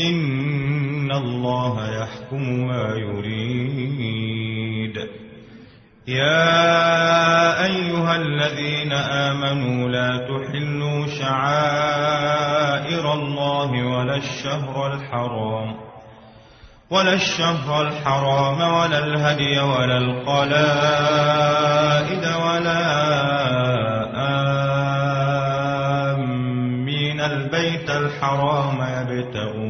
إن الله يحكم ما يريد. يا أيها الذين آمنوا لا تحلوا شعائر الله ولا الشهر الحرام ولا الشهر الحرام ولا الهدي ولا القلائد ولا آمين البيت الحرام يبتغون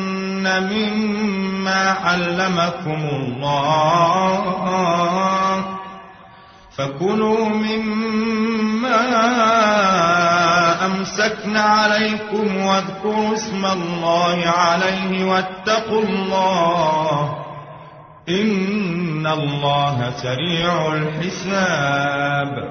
مما علمكم الله فكلوا مما أمسكن عليكم واذكروا اسم الله عليه واتقوا الله إن الله سريع الحساب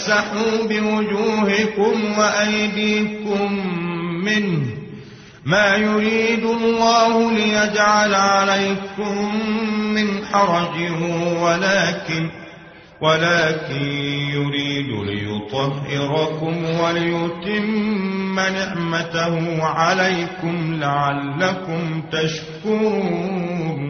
فامسحوا بوجوهكم وأيديكم منه. ما يريد الله ليجعل عليكم من حرج ولكن ولكن يريد ليطهركم وليتم نعمته عليكم لعلكم تشكرون.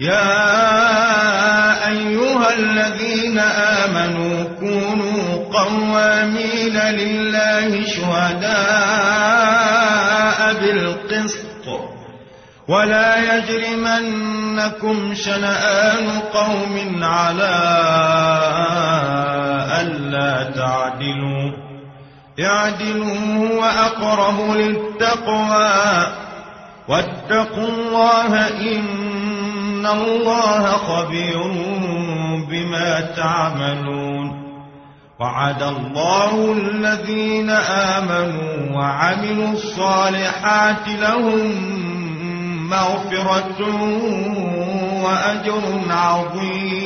يا أيها الذين آمنوا كونوا قوامين لله شهداء بالقسط. ولا يجرمنكم شنآن قوم على ألا تعدلوا. اعدلوا هو أقرب للتقوى. واتقوا الله الله خبير بما تعملون وعد الله الذين آمنوا وعملوا الصالحات لهم مغفرة وأجر عظيم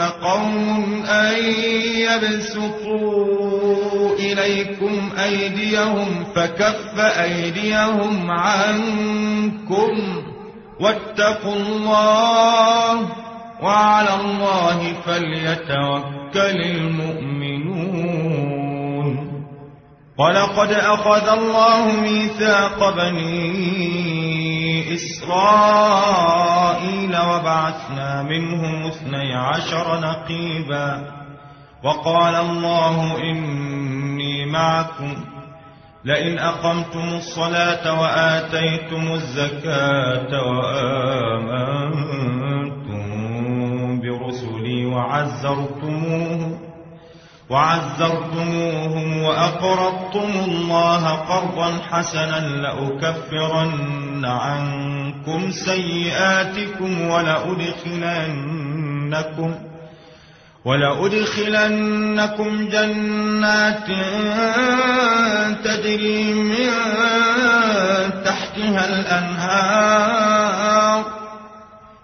قوم أن يبسطوا إليكم أيديهم فكف أيديهم عنكم واتقوا الله وعلى الله فليتوكل المؤمنون. ولقد أخذ الله ميثاق بني إسرائيل وبعثنا منهم اثني عشر نقيبا وقال الله إني معكم لئن أقمتم الصلاة وآتيتم الزكاة وآمنتم برسلي وعزرتموهم وعزرتموهم وأقرضتم الله قرضا حسنا لأكفرن عنكم سيئاتكم ولأدخلنكم ولأدخلنكم جنات تجري من تحتها الأنهار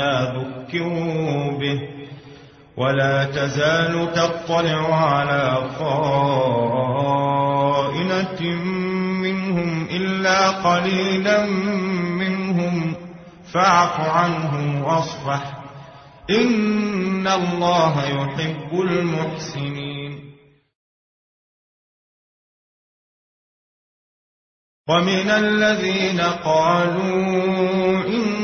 ذكروا به ولا تزال تطلع على خائنة منهم إلا قليلا منهم فاعف عنهم واصفح إن الله يحب المحسنين. ومن الذين قالوا إن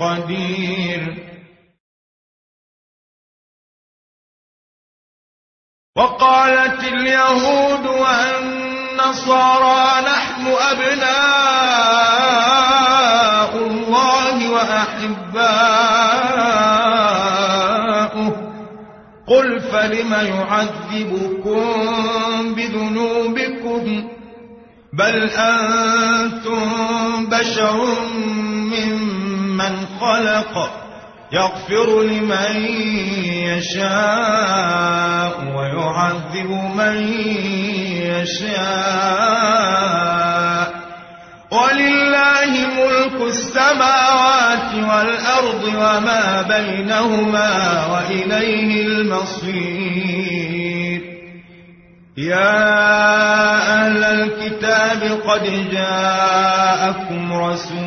قدير. وقالت اليهود والنصارى نحن أبناء الله وأحباؤه. قل فلم يعذبكم بذنوبكم؟ بل أنتم بشر ممن خلق يغفر لمن يشاء ويعذب من يشاء. ولله ملك السماوات والأرض وما بينهما وإليه المصير. يا أهل الكتاب قد جاءكم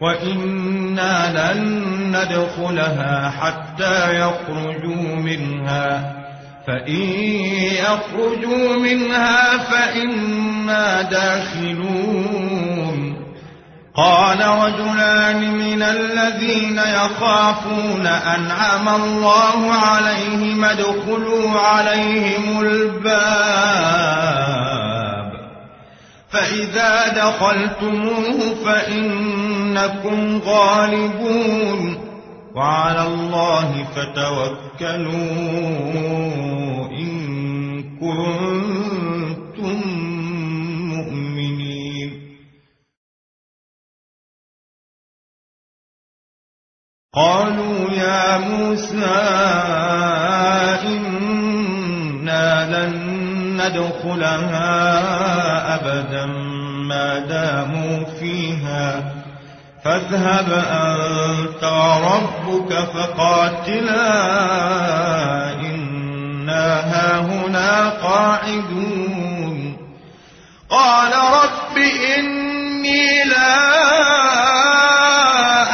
وإنا لن ندخلها حتى يخرجوا منها. فإن يخرجوا منها فإنا داخلون. قال رجلان من الذين يخافون أنعم الله عليهم ادخلوا عليهم الباب. فإذا دخلتموه فإنكم غالبون وعلى الله فتوكلوا إن كنتم مؤمنين. قالوا يا موسى إنا لن ندخلها أبدا ما داموا فيها. فاذهب أنت وربك فقاتلا إنا هاهنا قاعدون. قال رب إني لا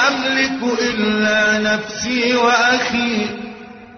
أملك إلا نفسي وأخي.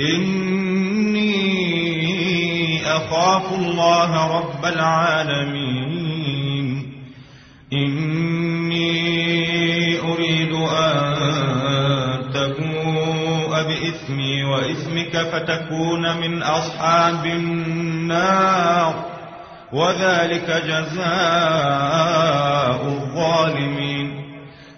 إني أخاف الله رب العالمين إني أريد أن تبوء بإثمي وإثمك فتكون من أصحاب النار وذلك جزاء الظالمين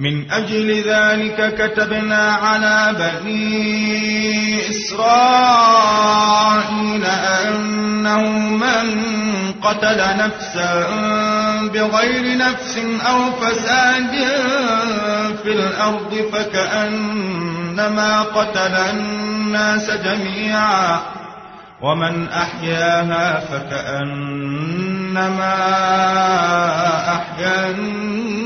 من أجل ذلك كتبنا على بني إسرائيل أنه من قتل نفسا بغير نفس أو فساد في الأرض فكأنما قتل الناس جميعا ومن أحياها فكأنما أحيا الناس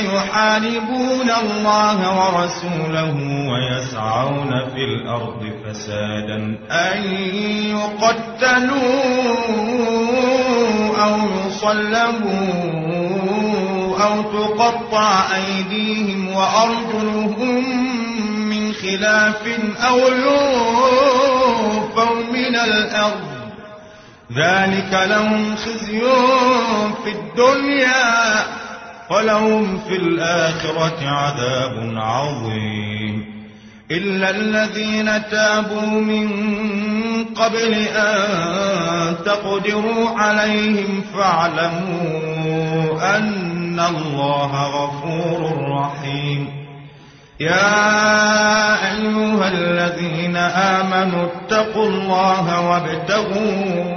يحاربون الله ورسوله ويسعون في الأرض فسادا. أن يقتلوا أو يصلبوا أو تقطع أيديهم وأرجلهم من خلاف أو ينفوا من الأرض. ذلك لهم خزي في الدنيا. ولهم في الآخرة عذاب عظيم. إلا الذين تابوا من قبل أن تقدروا عليهم فاعلموا أن الله غفور رحيم. يا أيها الذين آمنوا اتقوا الله وابتغوا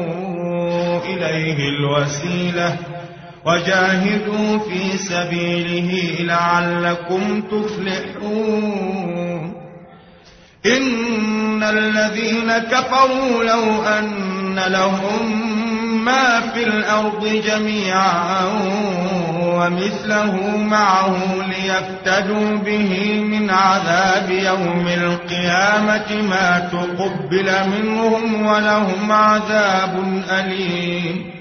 إليه الوسيلة. وجاهدوا في سبيله لعلكم تفلحون. إن الذين كفروا لو أن لهم ما في الأرض جميعا ومثله معه ليفتدوا به من عذاب يوم القيامة ما تقبل منهم ولهم عذاب أليم.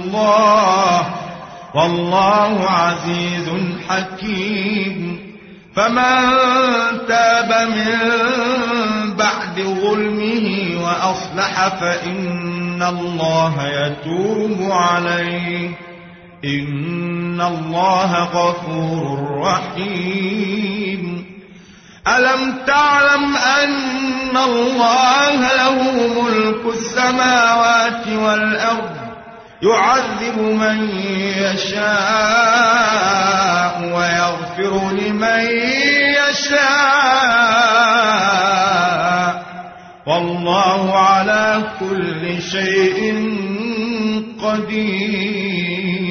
الله. والله عزيز حكيم. فمن تاب من بعد ظلمه وأصلح فإن الله يتوب عليه. إن الله غفور رحيم. ألم تعلم أن الله له ملك السماوات والأرض؟ يعذب من يشاء ويغفر لمن يشاء. والله على كل شيء قدير.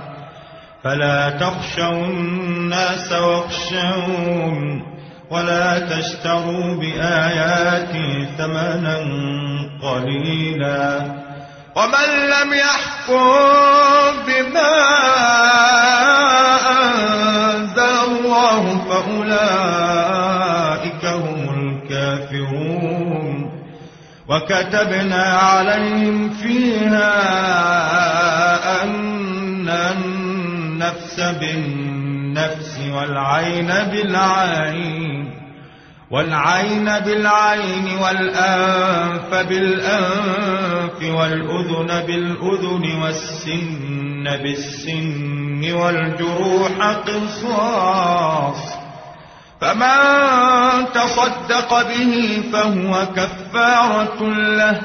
فلا تخشوا الناس واخشون ولا تشتروا بآياتي ثمنا قليلا ومن لم يحكم بما أنزل الله فأولئك هم الكافرون وكتبنا عليهم فيها أن النفس بالنفس والعين بالعين والعين بالعين والأنف بالأنف والأذن بالأذن والسن بالسن والجروح قصاص. فمن تصدق به فهو كفارة له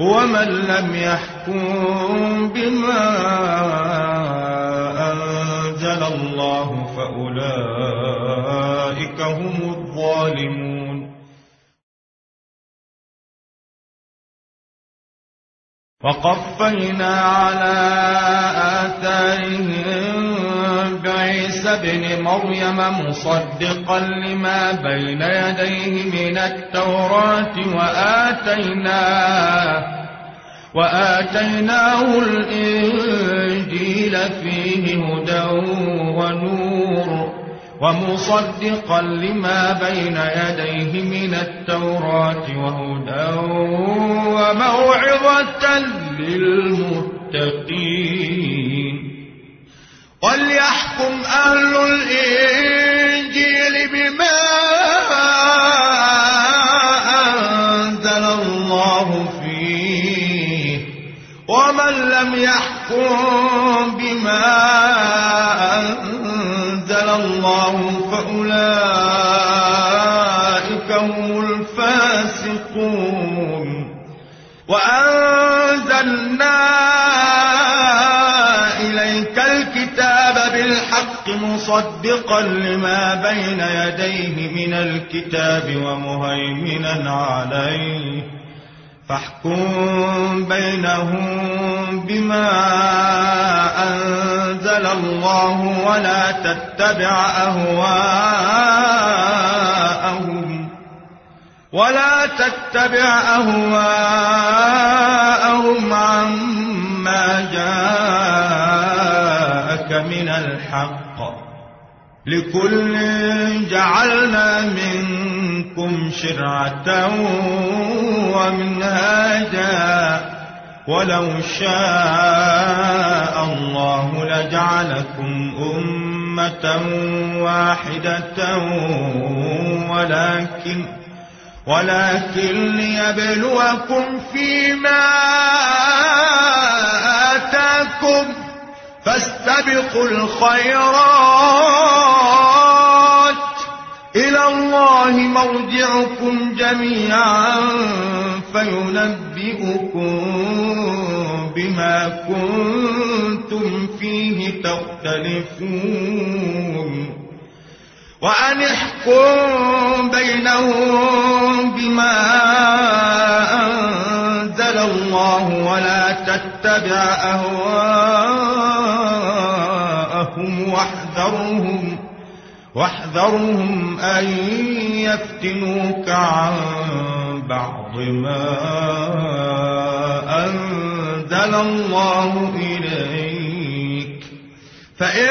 ومن لم يحكم بما الله فأولئك هم الظالمون. وقفينا على آثارهم بعيسى بن مريم مصدقا لما بين يديه من التوراة وآتيناه وآتيناه الإنجيل فيه هدى ونور ومصدقا لما بين يديه من التوراة وهدى وموعظة للمتقين. بما أنزل الله فأولئك هم الفاسقون. وأنزلنا بالحق مصدقا لما بين يديه من الكتاب ومهيمنا عليه. فاحكم بينهم بما أنزل الله ولا تتبع أهواءهم ولا تتبع أهواءهم عما جاءك من الحق لكل جعلنا منكم شرعة ومنهاجا ولو شاء الله لجعلكم أمة واحدة ولكن ولكن ليبلوكم فيما آتاكم فاستبقوا الخيرات. إلى الله مرجعكم جميعا فينبئكم بما كنتم فيه تختلفون. وأن احكم بينهم بما أنزل الله ولا تتبع أهواءهم واحذرهم واحذرهم أن يفتنوك عن بعض ما أنزل الله إليك. فإن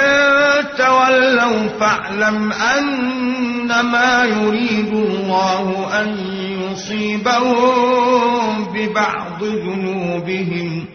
تولوا فاعلم أنما يريد الله أن يصيبهم ببعض ذنوبهم.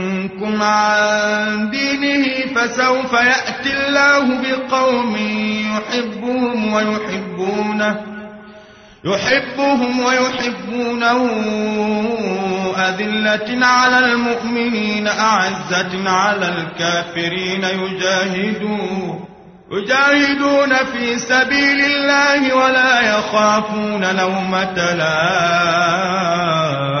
عن دينه فسوف يأتي الله بقوم يحبهم ويحبونه يحبهم ويحبونه. أذلة على المؤمنين أعزة على الكافرين. يجاهدون يجاهدون في سبيل الله ولا يخافون لومة لائم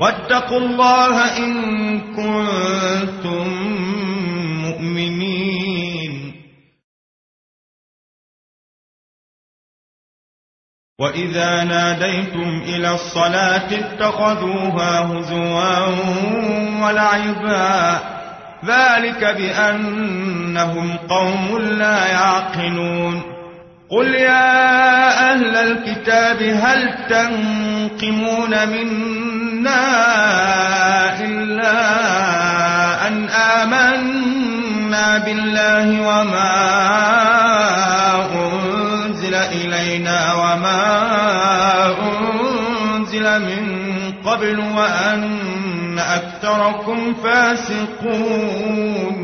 واتقوا الله إن كنتم مؤمنين. وإذا ناديتم إلى الصلاة اتخذوها هزوا ولعبا. ذلك بأنهم قوم لا يعقلون. قل يا أهل الكتاب هل تنقمون منا إلا أن آمنا بالله وما إلينا وما أنزل من قبل وأن أكثركم فاسقون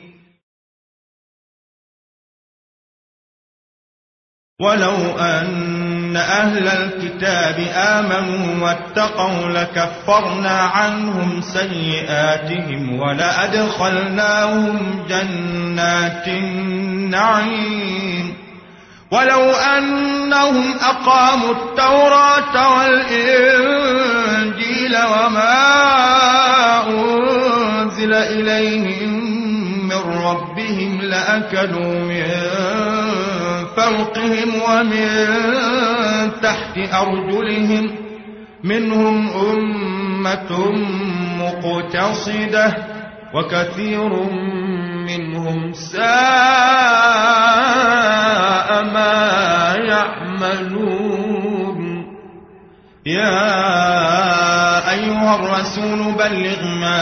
ولو أن أهل الكتاب آمنوا واتقوا لكفرنا عنهم سيئاتهم ولأدخلناهم جنات النعيم ولو أنهم أقاموا التوراة والإنجيل وما أنزل إليهم من ربهم لأكلوا من فوقهم ومن تحت أرجلهم منهم أمة مقتصدة وكثير منهم ساء ما يعملون. يا أيها الرسول بلغ ما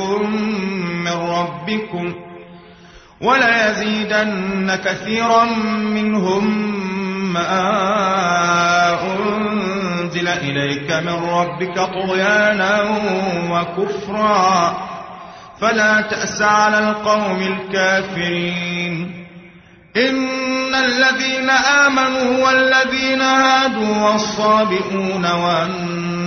إليكم من ربكم وليزيدن كثيرا منهم ما أنزل إليك من ربك طغيانا وكفرا. فلا تأس على القوم الكافرين. إن الذين آمنوا والذين هادوا والصابئون والنصارى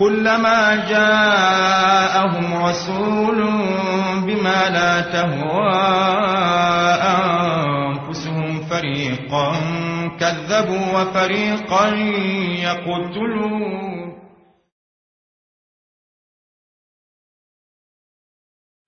كلما جاءهم رسول بما لا تهوى أنفسهم فريقا كذبوا وفريقا يقتلون.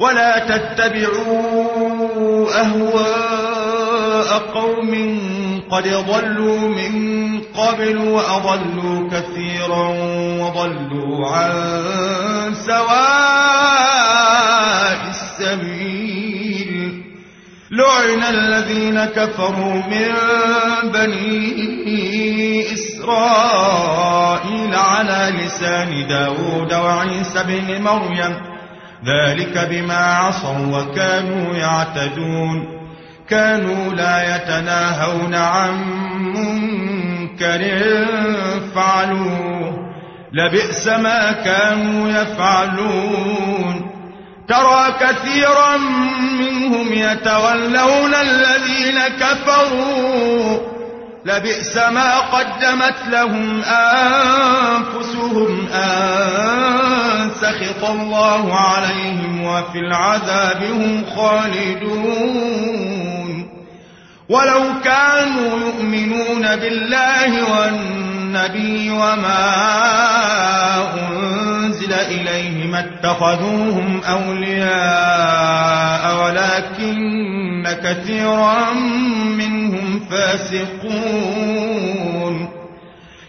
ولا تتبعوا أهواء قوم قد ضلوا من قبل وأضلوا كثيرا وضلوا عن سواء السبيل. لعن الذين كفروا من بني إسرائيل على لسان داود وعيسى بن مريم. ذلك بما عصوا وكانوا يعتدون. كانوا لا يتناهون عن منكر فعلوه. لبئس ما كانوا يفعلون. ترى كثيرا منهم يتولون الذين كفروا. لبئس ما قدمت لهم أنفسهم أن سخط الله عليهم وفي العذاب هم خالدون. ولو كانوا يؤمنون بالله والنبي وما أنزل إليه ما اتخذوهم أولياء ولكن كثيرا منهم فاسقون.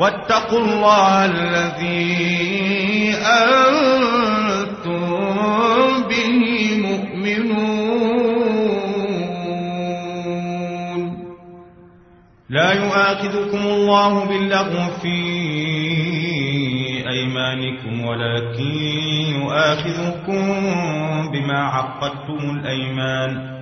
واتقوا الله الذي أنتم به مؤمنون. لا يؤاخذكم الله باللغو في أيمانكم ولكن يؤاخذكم بما عقدتم الأيمان.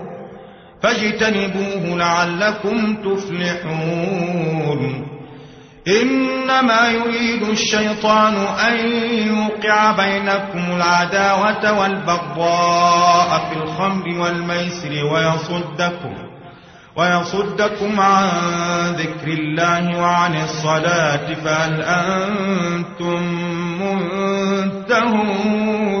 فاجتنبوه لعلكم تفلحون. إنما يريد الشيطان أن يوقع بينكم العداوة والبغضاء في الخمر والميسر ويصدكم ويصدكم عن ذكر الله وعن الصلاة فهل أنتم منتهون؟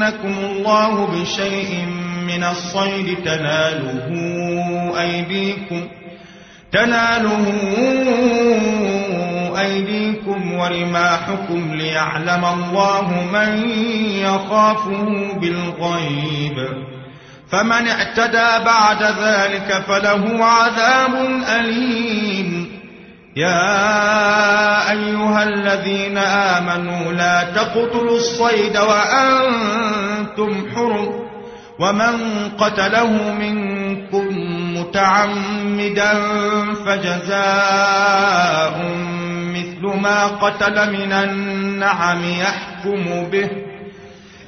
ليبلونكم الله بشيء من الصيد تناله أيديكم تناله أيديكم ورماحكم ليعلم الله من يخافه بالغيب فمن اعتدى بعد ذلك فله عذاب أليم يا أيها الذين آمنوا لا تقتلوا الصيد وأنتم حرم ومن قتله منكم متعمدا فجزاء مثل ما قتل من النعم يحكم به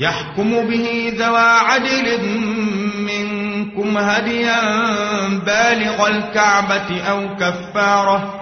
يحكم به ذوى عدل منكم هديا بالغ الكعبة أو كفارة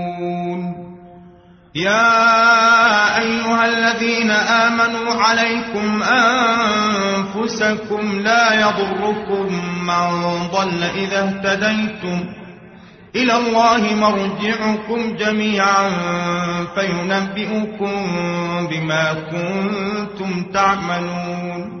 يا أيها الذين آمنوا عليكم أنفسكم لا يضركم من ضل إذا اهتديتم إلى الله مرجعكم جميعا فينبئكم بما كنتم تعملون.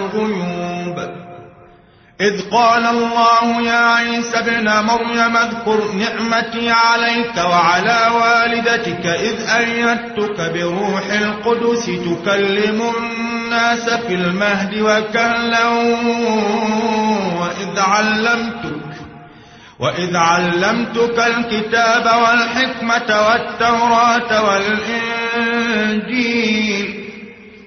إذ قال الله يا عيسى ابن مريم اذكر نعمتي عليك وعلى والدتك إذ أيدتك بروح القدس تكلم الناس في المهد وكهلا وإذ علمتك وإذ علمتك الكتاب والحكمة والتوراة والإنجيل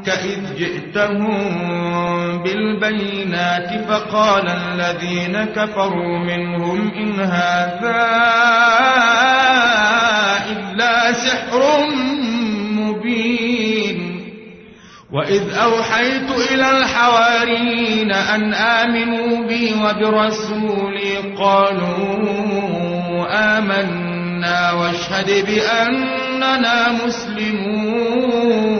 عنك إذ جئتهم بالبينات فقال الذين كفروا منهم إن هذا إلا سحر مبين. وإذ أوحيت إلى الحواريين أن آمنوا بي وبرسولي قالوا آمنا واشهد بأننا مسلمون.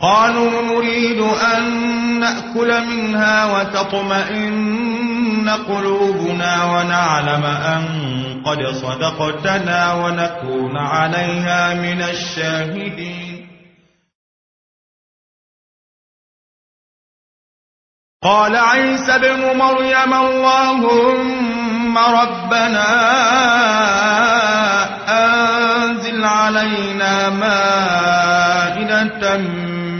قالوا نريد أن نأكل منها وتطمئن قلوبنا ونعلم أن قد صدقتنا ونكون عليها من الشاهدين. قال عيسى بن مريم اللهم ربنا أنزل علينا مائدة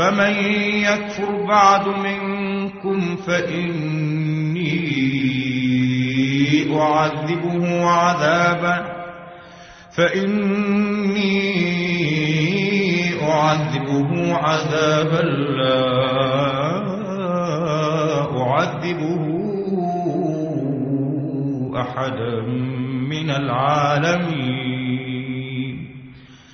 فمن يكفر بعد منكم فإني أعذبه عذابا فإني أعذبه عذابا لا أعذبه أحدا من العالمين.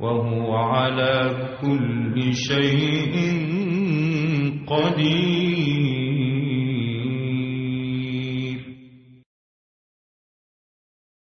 وهو على كل شيء قدير.